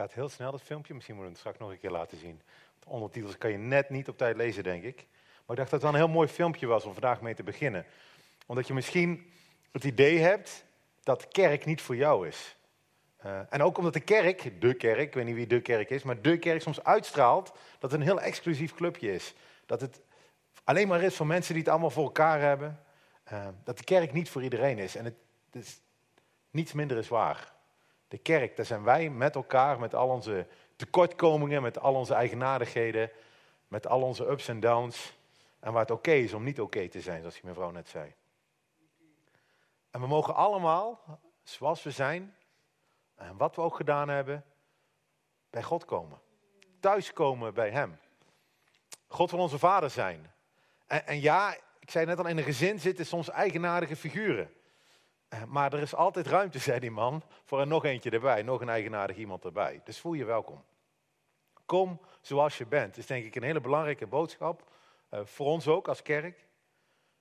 gaat heel snel, dat filmpje. Misschien moeten we het straks nog een keer laten zien. De ondertitels kan je net niet op tijd lezen, denk ik. Maar ik dacht dat het wel een heel mooi filmpje was om vandaag mee te beginnen. Omdat je misschien het idee hebt dat de kerk niet voor jou is. Uh, en ook omdat de kerk, de kerk, ik weet niet wie de kerk is, maar de kerk soms uitstraalt dat het een heel exclusief clubje is. Dat het alleen maar is voor mensen die het allemaal voor elkaar hebben. Uh, dat de kerk niet voor iedereen is. En het, het is, niets minder is waar. De kerk, daar zijn wij met elkaar, met al onze tekortkomingen, met al onze eigenaardigheden, met al onze ups en downs. En waar het oké is om niet oké te zijn, zoals die mevrouw net zei. En we mogen allemaal, zoals we zijn, en wat we ook gedaan hebben, bij God komen. Thuiskomen bij Hem. God wil onze vader zijn. En, en, ja, ik zei net al, in een gezin zitten soms eigenaardige figuren. Eh, maar er is altijd ruimte, zei die man, voor er nog eentje erbij, nog een eigenaardig iemand erbij. Dus voel je welkom. Kom zoals je bent. Is denk ik een hele belangrijke boodschap. Uh, voor ons ook als kerk.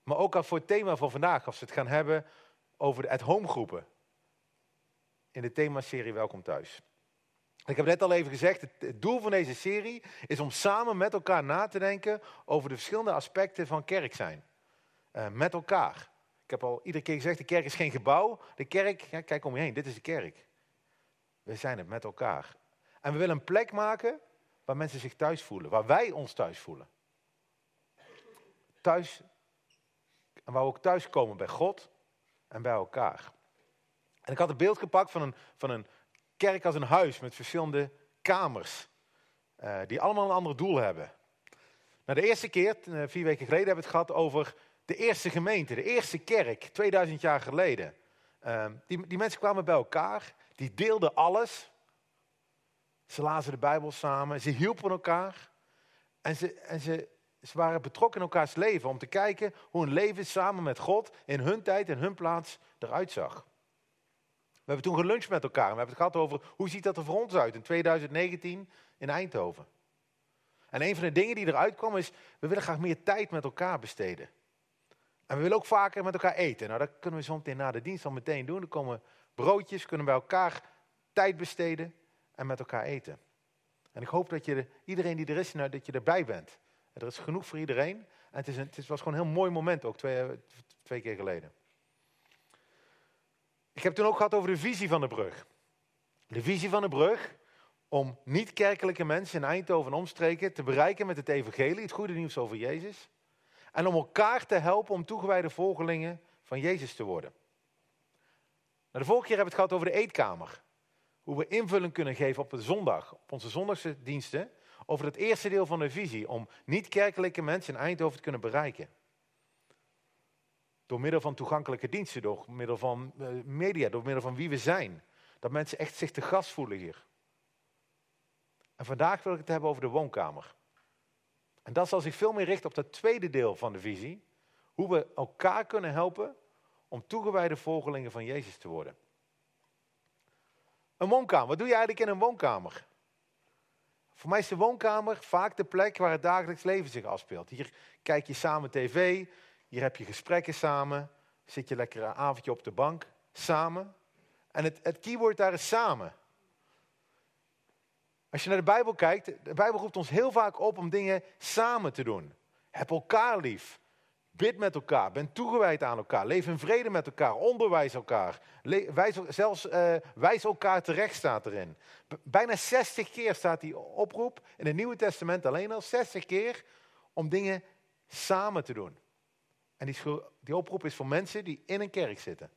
Maar ook al voor het thema van vandaag, als we het gaan hebben over de at-home groepen. In de themaserie Welkom Thuis. Ik heb net al even gezegd, het doel van deze serie is om samen met elkaar na te denken over de verschillende aspecten van kerk zijn. Uh, met elkaar. Ik heb al iedere keer gezegd, de kerk is geen gebouw. De kerk, ja, kijk om je heen, dit is de kerk. We zijn het met elkaar. En we willen een plek maken waar mensen zich thuis voelen. Waar wij ons thuis voelen. Thuis, en waar we ook thuis komen bij God en bij elkaar. En ik had een beeld gepakt van een, van een kerk als een huis met verschillende kamers. Uh, die allemaal een ander doel hebben. Nou, de eerste keer, uh, vier weken geleden, hebben we het gehad over de eerste gemeente, de eerste kerk, 2000 jaar geleden. Uh, die, die mensen kwamen bij elkaar, die deelden alles. Ze lazen de Bijbel samen, ze hielpen elkaar. En ze, en ze, waren betrokken in elkaars leven om te kijken hoe een leven samen met God in hun tijd en hun plaats eruit zag. We hebben toen geluncht met elkaar en we hebben het gehad over hoe ziet dat er voor ons uit in 2019 in Eindhoven. En een van de dingen die eruit kwam is, we willen graag meer tijd met elkaar besteden. En we willen ook vaker met elkaar eten. Nou, dat kunnen we zo meteen na de dienst al meteen doen. Er komen broodjes, kunnen bij elkaar tijd besteden en met elkaar eten. En ik hoop dat je, iedereen die er is, nou, dat je erbij bent. Er is genoeg voor iedereen. En het, is een, het was gewoon een heel mooi moment, ook twee, twee keer geleden. Ik heb toen ook gehad over de visie van de brug. De visie van de brug om niet-kerkelijke mensen in Eindhoven en omstreken te bereiken met het evangelie, het goede nieuws over Jezus. En om elkaar te helpen om toegewijde volgelingen van Jezus te worden. Nou, de vorige keer hebben we het gehad over de eetkamer. Hoe we invulling kunnen geven op de zondag, op onze zondagse diensten. Over het eerste deel van de visie, om niet-kerkelijke mensen in Eindhoven te kunnen bereiken. Door middel van toegankelijke diensten, door middel van eh, media, door middel van wie we zijn. Dat mensen echt zich te gast voelen hier. En vandaag wil ik het hebben over de woonkamer. En dat zal zich veel meer richten op dat tweede deel van de visie. Hoe we elkaar kunnen helpen om toegewijde volgelingen van Jezus te worden. Een woonkamer. Wat doe je eigenlijk in een woonkamer? Voor mij is de woonkamer vaak de plek waar het dagelijks leven zich afspeelt. Hier kijk je samen tv, hier heb je gesprekken samen, zit je lekker een avondje op de bank samen. En het, het keyword daar is samen. Als je naar de Bijbel kijkt, de Bijbel roept ons heel vaak op om dingen samen te doen. Heb elkaar lief. Bid met elkaar. Ben toegewijd aan elkaar. Leef in vrede met elkaar. Onderwijs elkaar. wijs, zelfs uh, wijs elkaar terecht staat erin. bijna 60 keer staat die oproep in het Nieuwe Testament alleen al. 60 keer om dingen samen te doen. En die, die oproep is voor mensen die in een kerk zitten.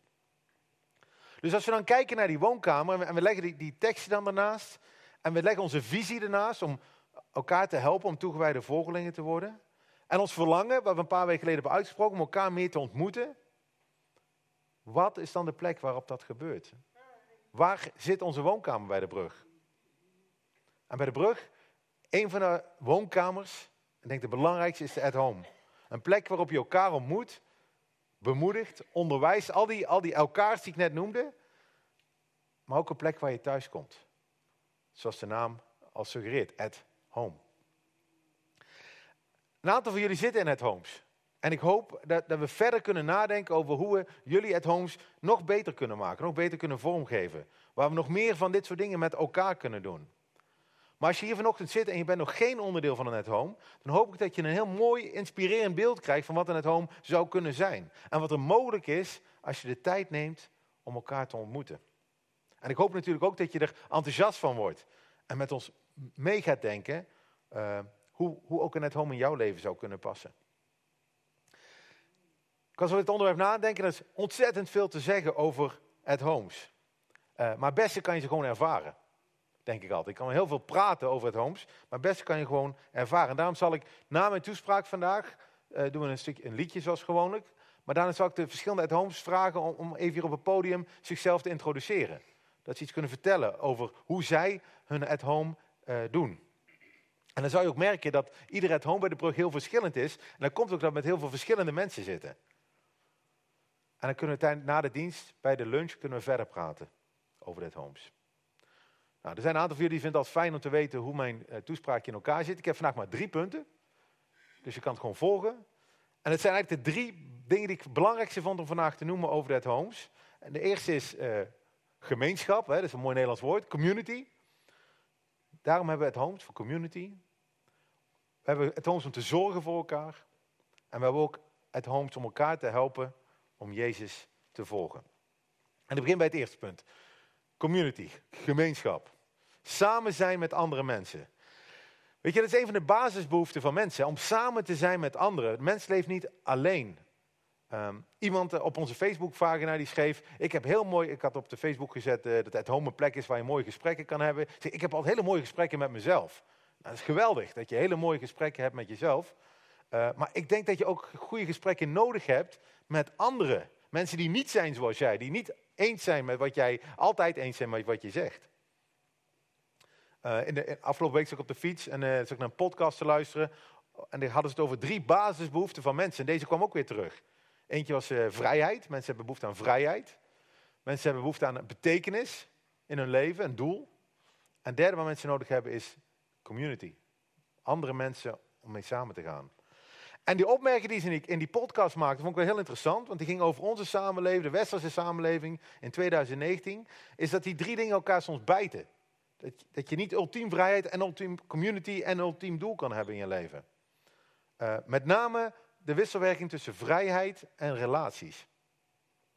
Dus als we dan kijken naar die woonkamer en we leggen die, die teksten dan daarnaast. En we leggen onze visie ernaast om elkaar te helpen om toegewijde volgelingen te worden. En ons verlangen, wat we een paar weken geleden hebben uitgesproken, om elkaar meer te ontmoeten. Wat is dan de plek waarop dat gebeurt? Waar zit onze woonkamer bij de brug? En bij de brug, een van de woonkamers, ik denk de belangrijkste is de at home. Een plek waarop je elkaar ontmoet, bemoedigt, onderwijst, al die, al die elkaars die ik net noemde. Maar ook een plek waar je thuis komt. Zoals de naam al suggereert, at home. Een aantal van jullie zitten in at homes. En ik hoop dat, dat we verder kunnen nadenken over hoe we jullie at homes nog beter kunnen maken, nog beter kunnen vormgeven. Waar we nog meer van dit soort dingen met elkaar kunnen doen. Maar als je hier vanochtend zit en je bent nog geen onderdeel van een at home, dan hoop ik dat je een heel mooi, inspirerend beeld krijgt van wat een at home zou kunnen zijn. En wat er mogelijk is als je de tijd neemt om elkaar te ontmoeten. En ik hoop natuurlijk ook dat je er enthousiast van wordt. En met ons mee gaat denken uh, hoe, hoe ook een at home in jouw leven zou kunnen passen. Ik was over dit onderwerp nadenken. Er is ontzettend veel te zeggen over at homes. Uh, maar het beste kan je ze gewoon ervaren. Denk ik altijd. Ik kan heel veel praten over het homes. Maar het beste kan je gewoon ervaren. En daarom zal ik na mijn toespraak vandaag. Uh, doen we een, stukje, een liedje zoals gewoonlijk. Maar daarna zal ik de verschillende at homes vragen om, om even hier op het podium zichzelf te introduceren. Dat ze iets kunnen vertellen over hoe zij hun at home uh, doen. En dan zou je ook merken dat ieder at home bij de brug heel verschillend is. En dan komt ook dat met heel veel verschillende mensen zitten. En dan kunnen we na de dienst, bij de lunch, kunnen we verder praten over het homes. Nou, er zijn een aantal van jullie die vinden het fijn om te weten hoe mijn uh, toespraakje in elkaar zit. Ik heb vandaag maar drie punten. Dus je kan het gewoon volgen. En het zijn eigenlijk de drie dingen die ik het belangrijkste vond om vandaag te noemen over het homes. En de eerste is uh, gemeenschap, hè, dat is een mooi Nederlands woord. Community. Daarom hebben we het homes voor community. We hebben het homes om te zorgen voor elkaar. En we hebben ook het homes om elkaar te helpen om Jezus te volgen. En ik begin bij het eerste punt. Community, gemeenschap. Samen zijn met andere mensen. Weet je, dat is een van de basisbehoeften van mensen, om samen te zijn met anderen. Mens leeft niet alleen. Um, iemand op onze Facebookpagina die schreef, ik heb heel mooi, ik had op de Facebook gezet uh, dat het home een plek is waar je mooie gesprekken kan hebben. Ik heb al hele mooie gesprekken met mezelf. Nou, dat is geweldig, dat je hele mooie gesprekken hebt met jezelf. Uh, maar ik denk dat je ook goede gesprekken nodig hebt met anderen. Mensen die niet zijn zoals jij, die niet eens zijn met wat jij, altijd eens zijn met wat je zegt. In de afgelopen week zat ik op de fiets en zat ik naar een podcast te luisteren. En daar hadden ze het over drie basisbehoeften van mensen. En deze kwam ook weer terug. Eentje was uh, vrijheid. Mensen hebben behoefte aan vrijheid. Mensen hebben behoefte aan betekenis in hun leven, een doel. En derde wat mensen nodig hebben is community. Andere mensen om mee samen te gaan. En die opmerking die ze in die podcast maakte, vond ik wel heel interessant. Want die ging over onze samenleving, de westerse samenleving in 2019. Is dat die drie dingen elkaar soms bijten. Dat, dat je niet ultiem vrijheid en ultiem community en ultiem doel kan hebben in je leven. Uh, met name de wisselwerking tussen vrijheid en relaties.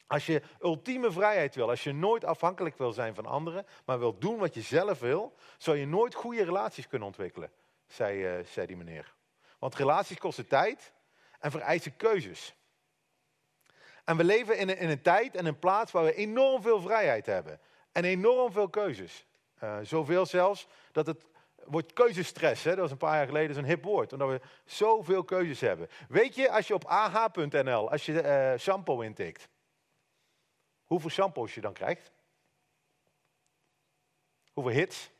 Als je ultieme vrijheid wil, als je nooit afhankelijk wil zijn van anderen, maar wil doen wat je zelf wil, zal je nooit goede relaties kunnen ontwikkelen, zei, uh, zei die meneer. Want relaties kosten tijd en vereisen keuzes. En we leven in een, in een tijd en een plaats waar we enorm veel vrijheid hebben. En enorm veel keuzes. Uh, zoveel zelfs dat het wordt keuzestress. Hè? Dat was een paar jaar geleden zo'n hip woord. Omdat we zoveel keuzes hebben. Weet je, als je op ah.nl, als je uh, shampoo intikt. Hoeveel shampoos je dan krijgt? Hoeveel hits?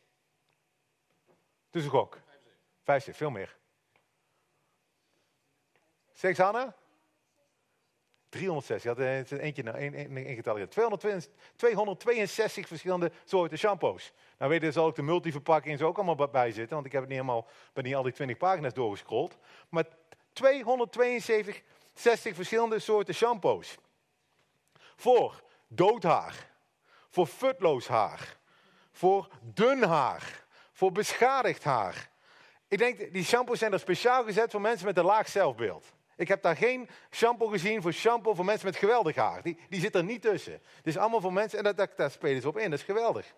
Dus ik ook. Vijftig, veel meer. Zeg Anne? 306. Je had er eentje, nou, één, getal. 262 verschillende soorten shampoos. Nou weet je, zal ook de multiverpakking zo ook allemaal bij zitten. Want ik heb het niet helemaal, ben niet al die 20 pagina's doorgescrolld. Maar 272 60 verschillende soorten shampoos. Voor doodhaar. Voor futloos haar. Voor dun haar. Voor beschadigd haar. Ik denk, die shampoos zijn er speciaal gezet voor mensen met een laag zelfbeeld. Ik heb daar geen shampoo gezien voor shampoo voor mensen met geweldig haar. Die, die zit er niet tussen. Het is allemaal voor mensen, en dat, dat, daar spelen ze op in, dat is geweldig.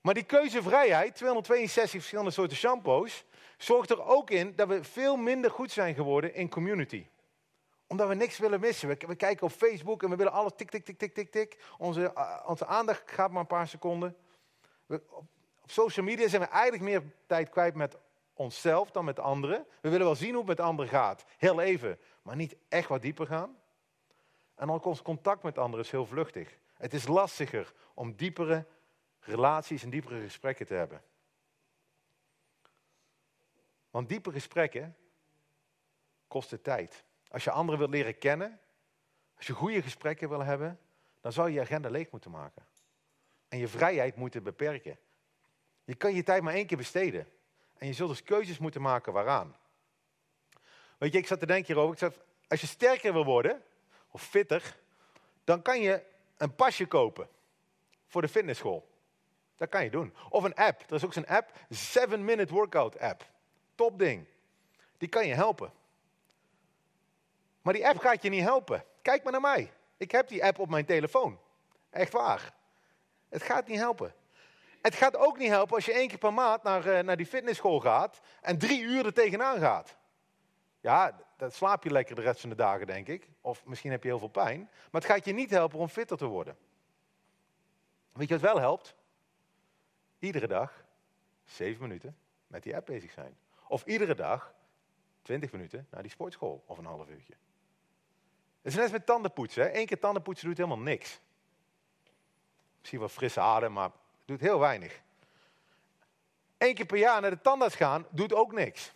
Maar die keuzevrijheid, 262 verschillende soorten shampoos, zorgt er ook in dat we veel minder goed zijn geworden in community. Omdat we niks willen missen. We, we kijken op Facebook en we willen alles tik, tik, tik, tik, tik, tik. Onze, uh, onze aandacht gaat maar een paar seconden. We, op, op social media zijn we eigenlijk meer tijd kwijt met onszelf dan met anderen. We willen wel zien hoe het met anderen gaat. Heel even, maar niet echt wat dieper gaan. En ook ons contact met anderen is heel vluchtig. Het is lastiger om diepere relaties en diepere gesprekken te hebben. Want diepe gesprekken kosten tijd. Als je anderen wilt leren kennen, als je goede gesprekken wil hebben, dan zou je je agenda leeg moeten maken. En je vrijheid moeten beperken. Je kan je tijd maar één keer besteden. En je zult dus keuzes moeten maken waaraan. Weet je, ik zat te denken hierover. Ik zat, als je sterker wil worden, of fitter, dan kan je een pasje kopen voor de fitnessschool. Dat kan je doen. Of een app. Er is ook zo'n app, 7 Minute Workout app. Top ding. Die kan je helpen. Maar die app gaat je niet helpen. Kijk maar naar mij. Ik heb die app op mijn telefoon. Echt waar. Het gaat niet helpen. Het gaat ook niet helpen als je één keer per maand naar, uh, naar die fitnessschool gaat en drie uur er tegenaan gaat. Ja, dan slaap je lekker de rest van de dagen, denk ik. Of misschien heb je heel veel pijn. Maar het gaat je niet helpen om fitter te worden. Weet je wat wel helpt? Iedere dag zeven minuten met die app bezig zijn. Of iedere dag twintig minuten naar die sportschool of een half uurtje. Het is net met tandenpoetsen. Hè? Eén keer tandenpoetsen doet helemaal niks. Misschien wel frisse adem, maar doet heel weinig. Eén keer per jaar naar de tandarts gaan doet ook niks.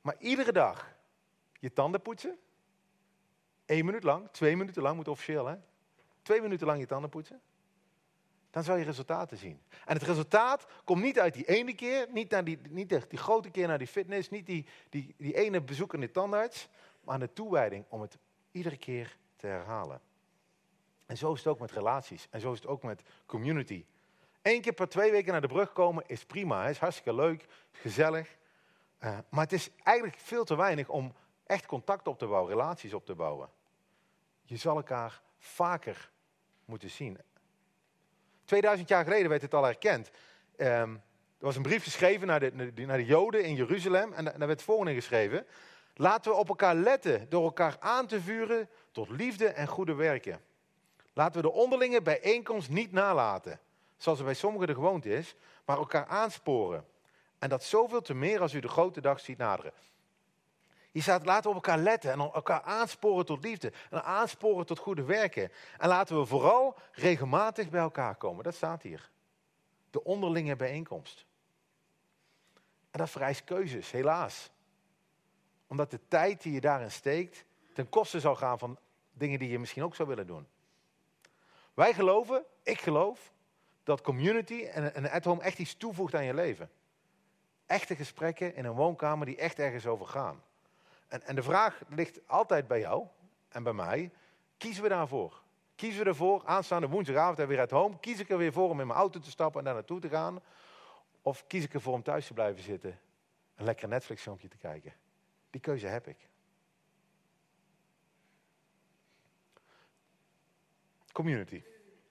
Maar iedere dag je tanden poetsen. Eén minuut lang, twee minuten lang moet officieel hè. Twee minuten lang je tanden poetsen. Dan zal je resultaten zien. En het resultaat komt niet uit die ene keer, niet, naar die, niet die grote keer naar die fitness, niet die, die, die ene bezoek aan de tandarts, maar aan de toewijding om het iedere keer te herhalen. En zo is het ook met relaties. En zo is het ook met community. Eén keer per twee weken naar de brug komen is prima. Het is hartstikke leuk, gezellig. Uh, maar het is eigenlijk veel te weinig om echt contact op te bouwen, relaties op te bouwen. Je zal elkaar vaker moeten zien. 2000 jaar geleden werd het al erkend. Um, er was een brief geschreven naar de, naar de Joden in Jeruzalem. En daar werd het volgende geschreven. Laten we op elkaar letten door elkaar aan te vuren tot liefde en goede werken. Laten we de onderlinge bijeenkomst niet nalaten, zoals er bij sommigen de gewoonte is, maar elkaar aansporen. En dat zoveel te meer als u de grote dag ziet naderen. Hier staat, laten we op elkaar letten en elkaar aansporen tot liefde. En aansporen tot goede werken. En laten we vooral regelmatig bij elkaar komen. Dat staat hier. De onderlinge bijeenkomst. En dat vereist keuzes, helaas. Omdat de tijd die je daarin steekt ten koste zal gaan van dingen die je misschien ook zou willen doen. Wij geloven, ik geloof, dat community en een at-home echt iets toevoegt aan je leven. Echte gesprekken in een woonkamer die echt ergens over gaan. En, en de vraag ligt altijd bij jou en bij mij. Kiezen we daarvoor? Kiezen we ervoor, aanstaande woensdagavond en weer at home, kies ik er weer voor om in mijn auto te stappen en daar naartoe te gaan? Of kies ik ervoor om thuis te blijven zitten, een lekker Netflix filmpje te kijken? Die keuze heb ik. Community.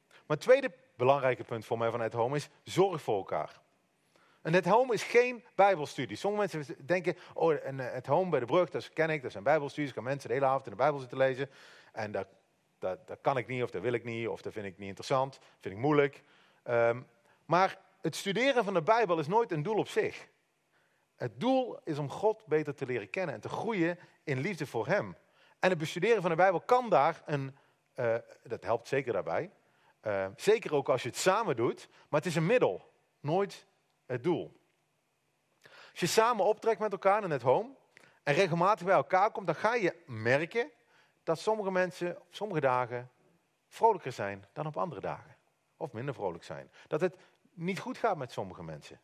Maar het tweede belangrijke punt voor mij vanuit Home is zorg voor elkaar. En het home is geen bijbelstudie. Sommige mensen denken, oh, en het home bij de brug, dat ken ik, dat zijn bijbelstudies. Kan mensen de hele avond in de bijbel zitten lezen. En dat, dat, dat kan ik niet, of dat wil ik niet, of dat vind ik niet interessant. vind ik moeilijk. Um, maar het studeren van de bijbel is nooit een doel op zich. Het doel is om God beter te leren kennen en te groeien in liefde voor hem. En het bestuderen van de bijbel kan daar een, uh, dat helpt zeker daarbij. Uh, zeker ook als je het samen doet, maar het is een middel, nooit het doel. Als je samen optrekt met elkaar in het home en regelmatig bij elkaar komt, dan ga je merken dat sommige mensen op sommige dagen vrolijker zijn dan op andere dagen. Of minder vrolijk zijn. Dat het niet goed gaat met sommige mensen.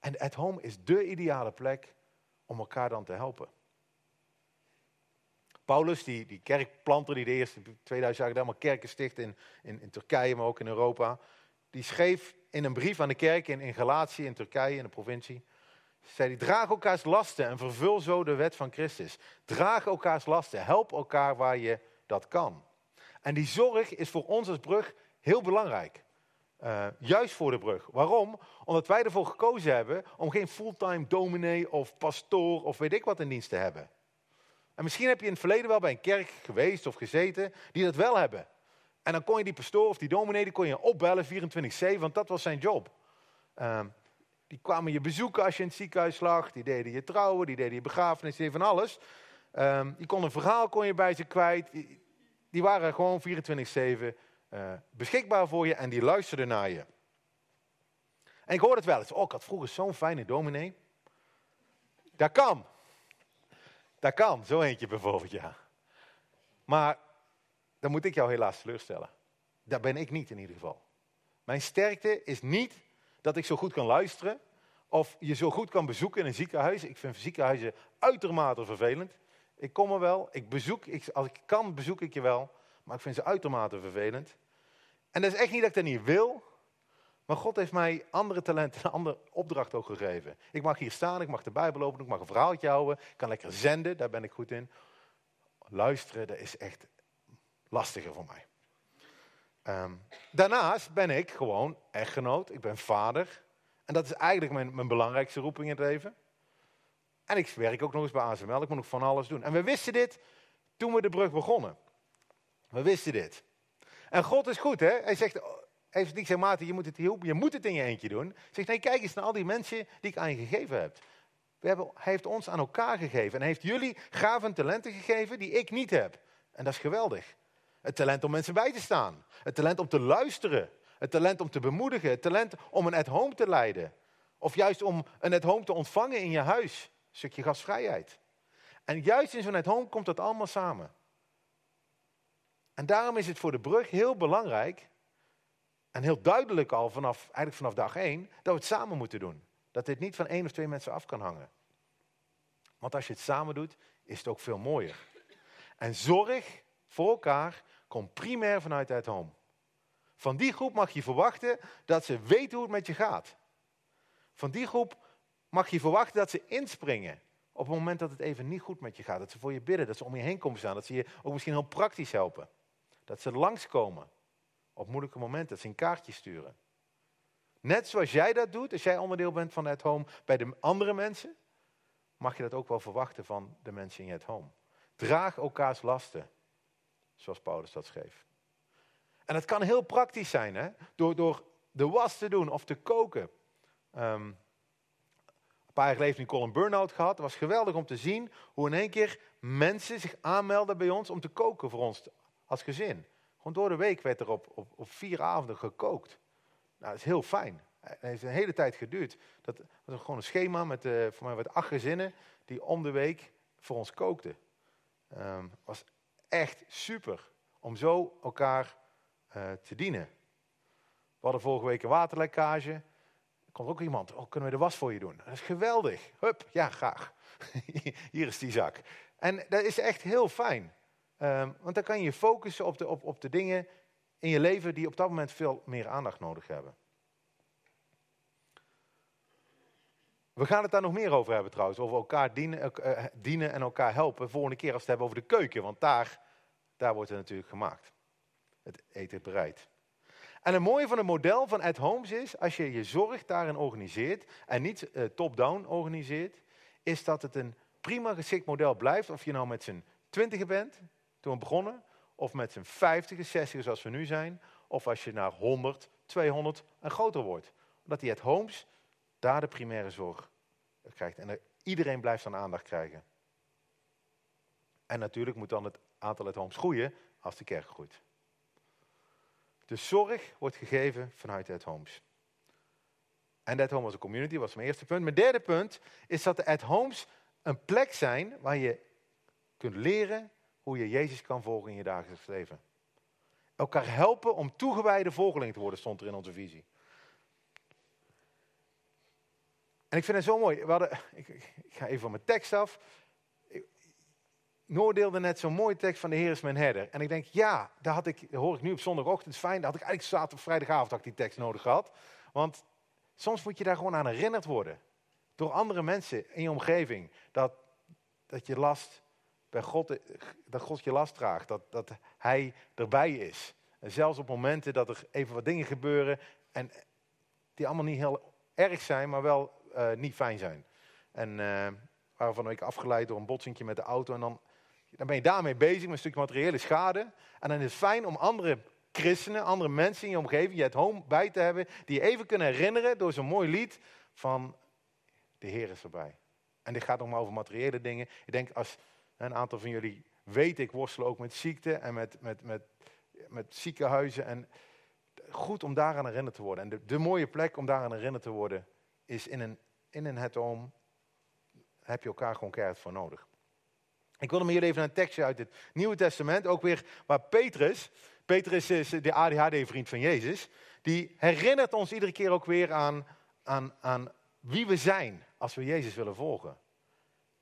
En at home is dé ideale plek om elkaar dan te helpen. Paulus, die, die kerkplanter die de eerste 2000 jaar allemaal kerken sticht in, in, in Turkije, maar ook in Europa, die schreef in een brief aan de kerk in, in Galatië, in Turkije, in de provincie, zei draag elkaars lasten en vervul zo de wet van Christus. Draag elkaars lasten, help elkaar waar je dat kan. En die zorg is voor ons als brug heel belangrijk. Uh, juist voor de brug. Waarom? Omdat wij ervoor gekozen hebben om geen fulltime dominee of pastoor of weet ik wat in dienst te hebben. En misschien heb je in het verleden wel bij een kerk geweest of gezeten die dat wel hebben. En dan kon je die pastoor of die dominee kon je opbellen 24-7, want dat was zijn job. Uh, die kwamen je bezoeken als je in het ziekenhuis lag. Die deden je trouwen, die deden je begrafenis, die deden van alles. Uh, die kon een verhaal kon je bij ze kwijt. Die, waren gewoon 24-7 uh, eh, beschikbaar voor je en die luisterden naar je. En ik hoorde het wel eens. Oh, ik had vroeger zo'n fijne dominee. Dat kan. Dat kan, zo eentje bijvoorbeeld, ja. Maar dan moet ik jou helaas teleurstellen. Dat ben ik niet in ieder geval. Mijn sterkte is niet dat ik zo goed kan luisteren Of je zo goed kan bezoeken in een ziekenhuis. Ik vind ziekenhuizen uitermate vervelend. Ik kom er wel, ik bezoek, ik, als ik kan bezoek ik je wel. Maar ik vind ze uitermate vervelend. En dat is echt niet dat ik dat niet wil. Maar God heeft mij andere talenten, een andere opdracht ook gegeven. Ik mag hier staan, ik mag de Bijbel openen, ik mag een verhaaltje houden. Ik kan lekker zenden, daar ben ik goed in. Luisteren, dat is echt lastiger voor mij. Ehm, daarnaast ben ik gewoon echtgenoot, ik ben vader. En dat is eigenlijk mijn, mijn belangrijkste roeping in het leven. En ik werk ook nog eens bij ASML, ik moet nog van alles doen. En we wisten dit toen we de brug begonnen. We wisten dit. En God is goed, hè? Hij zegt, heeft niet gezegd, Maarten, je moet, het, je moet het in je eentje doen. Zegt, nee, kijk eens naar al die mensen die ik aan je gegeven heb. We hebben. Hij heeft ons aan elkaar gegeven. En heeft jullie gaven talenten gegeven die ik niet heb. En dat is geweldig. Het talent om mensen bij te staan. Het talent om te luisteren. Het talent om te bemoedigen. Het talent om een at-home te leiden. Of juist om een at-home te ontvangen in je huis. Een stukje gastvrijheid. En juist in zo'n at-home komt dat allemaal samen. En daarom is het voor de brug heel belangrijk, en heel duidelijk al vanaf, eigenlijk vanaf dag één, dat we het samen moeten doen. Dat dit niet van één of twee mensen af kan hangen. Want als je het samen doet, is het ook veel mooier. En zorg voor elkaar komt primair vanuit het home. Van die groep mag je verwachten dat ze weten hoe het met je gaat. Van die groep mag je verwachten dat ze inspringen op het moment dat het even niet goed met je gaat. Dat ze voor je bidden, dat ze om je heen komen staan, dat ze je ook misschien heel praktisch helpen. Dat ze langskomen op moeilijke momenten, dat ze een kaartje sturen. Net zoals jij dat doet, als jij onderdeel bent van het home bij de andere mensen, mag je dat ook wel verwachten van de mensen in het home. Draag elkaars lasten, zoals Paulus dat schreef. En het kan heel praktisch zijn, hè? Door, door de was te doen of te koken. Um, een paar jaar geleden heeft Nicole een burn-out gehad. Het was geweldig om te zien hoe in één keer mensen zich aanmelden bij ons om te koken voor ons als gezin. Gewoon door de week werd er op, op, op vier avonden gekookt. Nou, dat is heel fijn. Het heeft een hele tijd geduurd. Dat was gewoon een schema met uh, voor mij wat acht gezinnen die om de week voor ons kookten. Um, was echt super om zo elkaar uh, te dienen. We hadden vorige week een waterlekkage. Er komt ook iemand, oh, kunnen we de was voor je doen? Dat is geweldig. Hup, ja, graag. Hier is die zak. En dat is echt heel fijn. Um, want dan kan je je focussen op de, op, op de dingen in je leven die op dat moment veel meer aandacht nodig hebben. We gaan het daar nog meer over hebben trouwens, over elkaar dienen, uh, dienen en elkaar helpen. Volgende keer als we het hebben over de keuken, want daar, daar wordt het natuurlijk gemaakt. Het eten bereid. En het mooie van het model van at homes is, als je je zorg daarin organiseert en niet uh, top-down organiseert, is dat het een prima geschikt model blijft. Of je nou met z'n twintigen bent, toen we begonnen, of met z'n 50, 60 zoals we nu zijn, of als je naar 100, 200 en groter wordt. Omdat die at homes daar de primaire zorg krijgt. En iedereen blijft dan aandacht krijgen. En natuurlijk moet dan het aantal at homes groeien als de kerk groeit. De zorg wordt gegeven vanuit at homes. En de at home als een community was mijn eerste punt. Mijn derde punt is dat de at homes een plek zijn waar je kunt leren hoe je Jezus kan volgen in je dagelijks leven. Elkaar helpen om toegewijde volgeling te worden, stond er in onze visie. En ik vind het zo mooi. Ik, ga even van mijn tekst af. Noor deelde net zo'n mooie tekst van de Heer is mijn herder. En ik denk, ja, daar, had ik, hoor ik nu op zondagochtend. fijn, daar had ik eigenlijk zaterdag vrijdagavond ik die tekst nodig gehad. Want soms moet je daar gewoon aan herinnerd worden. Door andere mensen in je omgeving. Dat, dat je last bij God, dat God je last draagt. Dat, dat Hij erbij is. En zelfs op momenten dat er even wat dingen gebeuren. En die allemaal niet heel erg zijn, maar wel uh, niet fijn zijn. En uh, waren van een week afgeleid door een botsingje met de auto. En dan, dan ben je daarmee bezig met een stukje materiële schade. En dan is het fijn om andere christenen, andere mensen in je omgeving, je het home bij te hebben. Die je even kunnen herinneren door zo'n mooi lied van de Heer is erbij. En dit gaat nog maar over materiële dingen. Ik denk als een aantal van jullie weet ik worstelen ook met ziekte en met, met, met, met ziekenhuizen. En goed om daaraan herinnerd te worden. En de, de mooie plek om daaraan herinnerd te worden is in een, in een het oom. Heb je elkaar gewoon keihard voor nodig. Ik wilde met jullie even een tekstje uit het Nieuwe Testament. Ook weer waar Petrus, Petrus is de ADHD-vriend van Jezus. Die herinnert ons iedere keer ook weer aan, aan, aan wie we zijn als we Jezus willen volgen.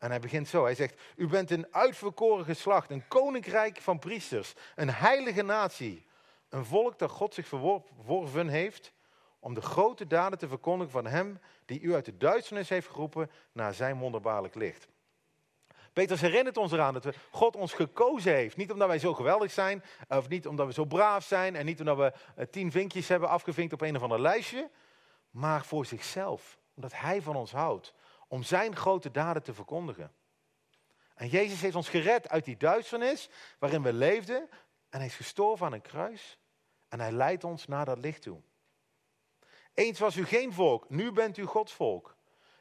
En hij begint zo. Hij zegt, u bent een uitverkoren geslacht, een koninkrijk van priesters, een heilige natie. Een volk dat God zich verworven heeft om de grote daden te verkondigen van hem die u uit de duisternis heeft geroepen naar zijn wonderbaarlijk licht. Petrus herinnert ons eraan dat God ons gekozen heeft. Niet omdat wij zo geweldig zijn, of niet omdat we zo braaf zijn, en niet omdat we eh, tien vinkjes hebben afgevinkt op een of ander lijstje, maar voor zichzelf. Omdat hij van ons houdt om zijn grote daden te verkondigen. En Jezus heeft ons gered uit die duisternis waarin we leefden. En hij is gestorven aan een kruis. En hij leidt ons naar dat licht toe. Eens was u geen volk, nu bent u Gods volk.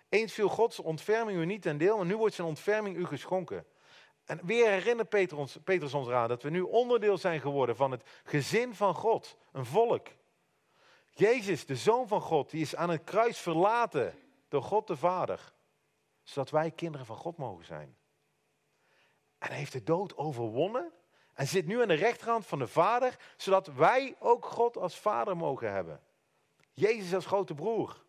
Eens viel Gods ontferming u niet ten deel, en nu wordt zijn ontferming u geschonken. En weer herinnert Petrus ons, Petrus ons eraan dat we nu onderdeel zijn geworden van het gezin van God, een volk. Jezus, de Zoon van God, die is aan het kruis verlaten door God de Vader zodat wij kinderen van God mogen zijn. En hij heeft de dood overwonnen en zit nu aan de rechterhand van de Vader, zodat wij ook God als Vader mogen hebben. Jezus als grote broer.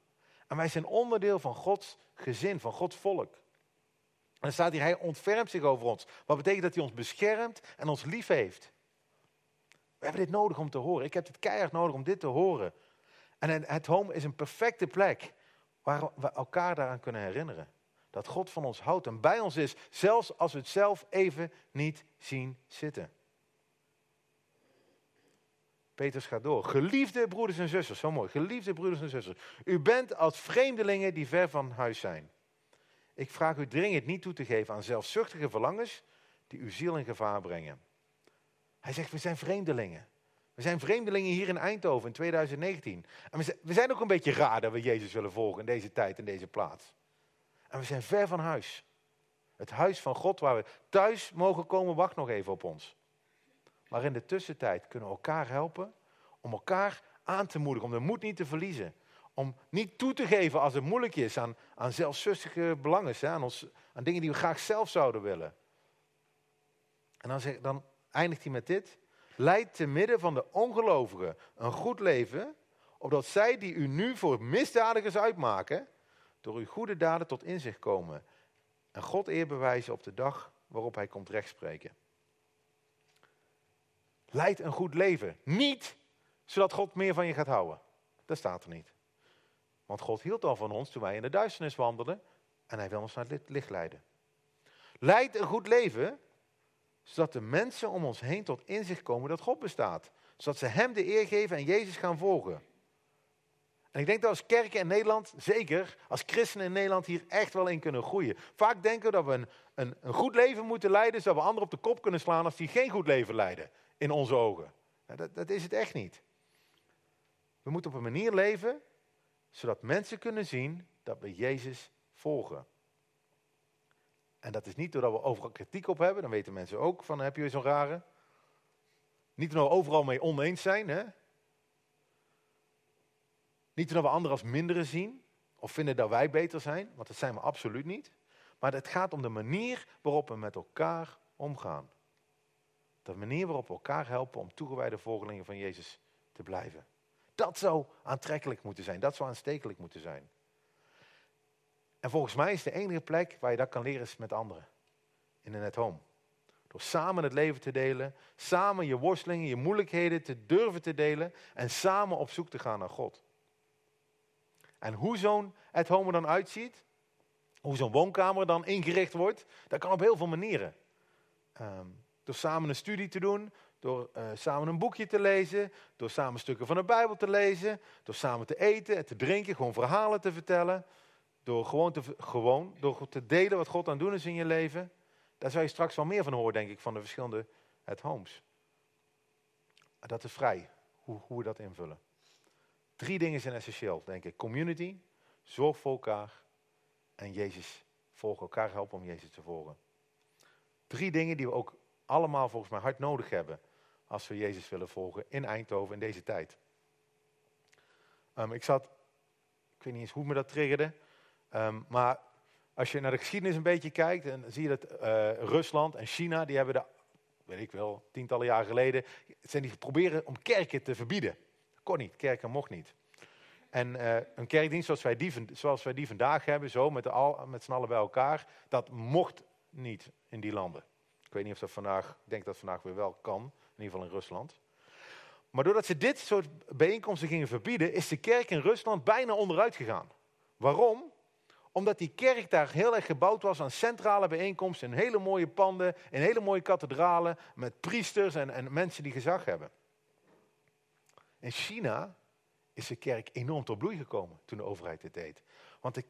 En wij zijn onderdeel van Gods gezin, van Gods volk. En dan staat hier, hij ontfermt zich over ons. Wat betekent dat hij ons beschermt en ons lief heeft. We hebben dit nodig om te horen. Ik heb het keihard nodig om dit te horen. En het home is een perfecte plek waar we elkaar daaraan kunnen herinneren dat God van ons houdt en bij ons is, zelfs als we het zelf even niet zien zitten. Petrus gaat door. Geliefde broeders en zusters, zo mooi. Geliefde broeders en zusters, u bent als vreemdelingen die ver van huis zijn. Ik vraag u dringend niet toe te geven aan zelfzuchtige verlangens die uw ziel in gevaar brengen. Hij zegt, we zijn vreemdelingen. We zijn vreemdelingen hier in Eindhoven in 2019. En we zijn ook een beetje raar dat we Jezus willen volgen in deze tijd en deze plaats. En we zijn ver van huis. Het huis van God waar we thuis mogen komen, wacht nog even op ons. Maar in de tussentijd kunnen we elkaar helpen om elkaar aan te moedigen, om de moed niet te verliezen. Om niet toe te geven als het moeilijk is aan, aan zelfzuchtige belangen, aan, ons, aan dingen die we graag zelf zouden willen. En dan, zeg, dan eindigt hij met dit. Leid te midden van de ongelovigen een goed leven, opdat zij die u nu voor misdadigers uitmaken, door uw goede daden tot inzicht komen en God eer bewijzen op de dag waarop hij komt rechtspreken. Leid een goed leven. Niet zodat God meer van je gaat houden. Dat staat er niet. Want God hield al van ons toen wij in de duisternis wandelden en hij wil ons naar het licht leiden. Leid een goed leven, zodat de mensen om ons heen tot inzicht komen dat God bestaat. Zodat ze hem de eer geven en Jezus gaan volgen. En ik denk dat als kerken in Nederland, zeker als christenen in Nederland, hier echt wel in kunnen groeien. Vaak denken we dat we een, een, een goed leven moeten leiden, zodat we anderen op de kop kunnen slaan als die geen goed leven leiden, in onze ogen. dat, dat is het echt niet. We moeten op een manier leven, zodat mensen kunnen zien dat we Jezus volgen. En dat is niet doordat we overal kritiek op hebben, dan weten mensen ook van heb je zo'n rare. Niet doordat we overal mee oneens zijn, hè? Niet dat we anderen als mindere zien of vinden dat wij beter zijn, want dat zijn we absoluut niet. Maar het gaat om de manier waarop we met elkaar omgaan. De manier waarop we elkaar helpen om toegewijde volgelingen van Jezus te blijven. Dat zou aantrekkelijk moeten zijn, dat zou aanstekelijk moeten zijn. En volgens mij is de enige plek waar je dat kan leren is met anderen. In een at home. Door samen het leven te delen, samen je worstelingen, je moeilijkheden te durven te delen en samen op zoek te gaan naar God. En hoe zo'n at home dan uitziet, hoe zo'n woonkamer dan ingericht wordt, dat kan op heel veel manieren. Ehm, door samen een studie te doen, door uh, samen een boekje te lezen, door samen stukken van de Bijbel te lezen, door samen te eten en te drinken, gewoon verhalen te vertellen, door gewoon te, gewoon, door te delen wat God aan het doen is in je leven. Daar zou je straks wel meer van horen, denk ik, van de verschillende at homes. Dat is vrij, hoe, hoe we dat invullen. Drie dingen zijn essentieel, denk ik. Community, zorg voor elkaar en Jezus volgen. Elkaar helpen om Jezus te volgen. Drie dingen die we ook allemaal volgens mij hard nodig hebben als we Jezus willen volgen in Eindhoven in deze tijd. Um, ik zat, ik weet niet eens hoe me dat triggerde, um, maar als je naar de geschiedenis een beetje kijkt, dan zie je dat uh, Rusland en China, die hebben de, weet ik wel, tientallen jaren geleden, zijn die proberen om kerken te verbieden kon niet, kerken mocht niet. En uh, een kerkdienst zoals wij, die, zoals wij die vandaag hebben, zo met, al, met z'n allen bij elkaar, dat mocht niet in die landen. Ik weet niet of dat vandaag, ik denk dat vandaag weer wel kan, in ieder geval in Rusland. Maar doordat ze dit soort bijeenkomsten gingen verbieden, is de kerk in Rusland bijna onderuit gegaan. Waarom? Omdat die kerk daar heel erg gebouwd was aan centrale bijeenkomsten, in hele mooie panden, in hele mooie kathedralen, met priesters en, en mensen die gezag hebben. In China is de kerk enorm tot bloei gekomen toen de overheid dit deed. Want de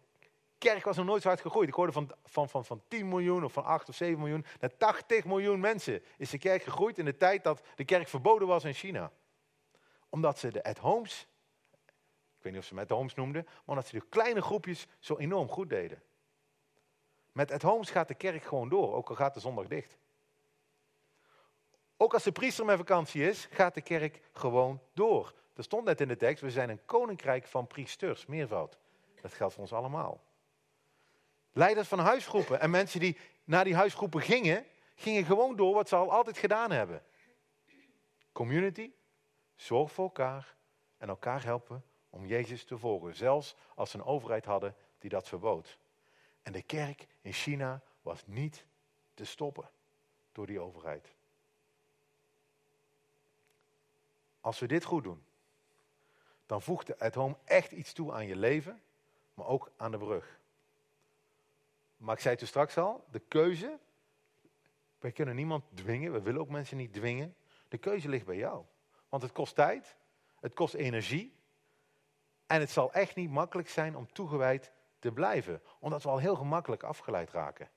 kerk was nog nooit zo hard gegroeid. Ik hoorde van, van, van, van 10 miljoen of van 8 of 7 miljoen naar 80 miljoen mensen is de kerk gegroeid in de tijd dat de kerk verboden was in China. Omdat ze de at-homes, ik weet niet of ze met at-homes noemden, maar omdat ze de kleine groepjes zo enorm goed deden. Met at-homes gaat de kerk gewoon door, ook al gaat de zondag dicht. Ook als de priester met vakantie is, gaat de kerk gewoon door. Er stond net in de tekst, we zijn een koninkrijk van priesters, meervoud. Dat geldt voor ons allemaal. Leiders van huisgroepen en mensen die naar die huisgroepen gingen, gingen gewoon door wat ze al altijd gedaan hebben. Community, zorg voor elkaar en elkaar helpen om Jezus te volgen. Zelfs als ze een overheid hadden die dat verbood. En de kerk in China was niet te stoppen door die overheid. Als we dit goed doen, dan voegt de at home echt iets toe aan je leven, maar ook aan de brug. Maar ik zei het straks al, de keuze, wij kunnen niemand dwingen, we willen ook mensen niet dwingen. De keuze ligt bij jou. Want het kost tijd, het kost energie en het zal echt niet makkelijk zijn om toegewijd te blijven, omdat we al heel gemakkelijk afgeleid raken.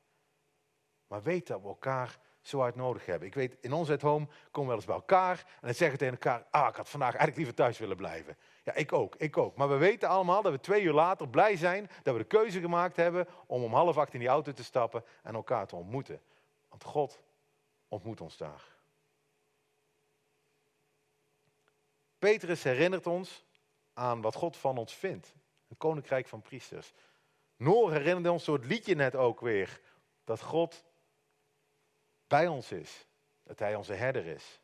Maar weet dat we elkaar zo hard nodig hebben. Ik weet, in ons at home komen we wel eens bij elkaar en dan zeggen tegen elkaar, ah, ik had vandaag eigenlijk liever thuis willen blijven. Ja, ik ook, ik ook. Maar we weten allemaal dat we twee uur later blij zijn dat we de keuze gemaakt hebben om om half acht in die auto te stappen en elkaar te ontmoeten. Want God ontmoet ons daar. Petrus herinnert ons aan wat God van ons vindt. Een koninkrijk van priesters. Noor herinnerde ons door het liedje net ook weer. Dat God ons is. Dat hij onze herder is.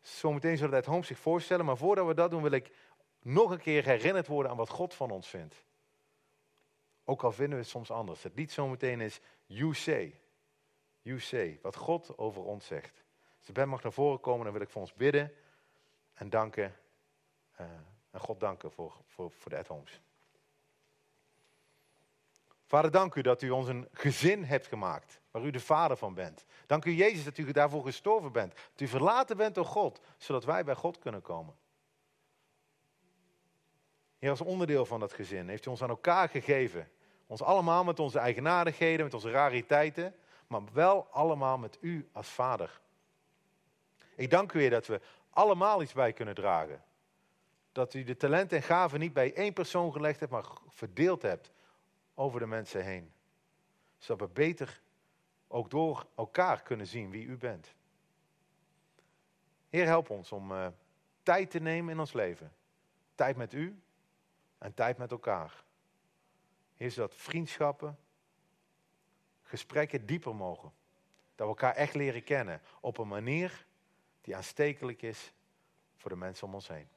Zometeen zullen het home zich voorstellen, maar voordat we dat doen wil ik nog een keer herinnerd worden aan wat God van ons vindt. Ook al vinden we het soms anders. Het lied zometeen is You Say. You Say. Wat God over ons zegt. Als de mag naar voren komen, dan wil ik voor ons bidden en danken. Uh, en God danken voor, voor, voor de at-homes. Vader, dank u dat u ons een gezin hebt gemaakt, waar u de vader van bent. Dank u, Jezus, dat u daarvoor gestorven bent. Dat u verlaten bent door God, zodat wij bij God kunnen komen. Heer, als onderdeel van dat gezin heeft u ons aan elkaar gegeven. Ons allemaal met onze eigenaardigheden, met onze rariteiten, maar wel allemaal met u als vader. Ik dank u, Heer, dat we allemaal iets bij kunnen dragen. Dat u de talenten en gaven niet bij één persoon gelegd hebt, maar verdeeld hebt over de mensen heen. Zodat we beter ook door elkaar kunnen zien wie u bent. Heer, help ons om uh, tijd te nemen in ons leven. Tijd met u en tijd met elkaar. Heer, zodat vriendschappen, gesprekken dieper mogen. Dat we elkaar echt leren kennen op een manier die aanstekelijk is voor de mensen om ons heen.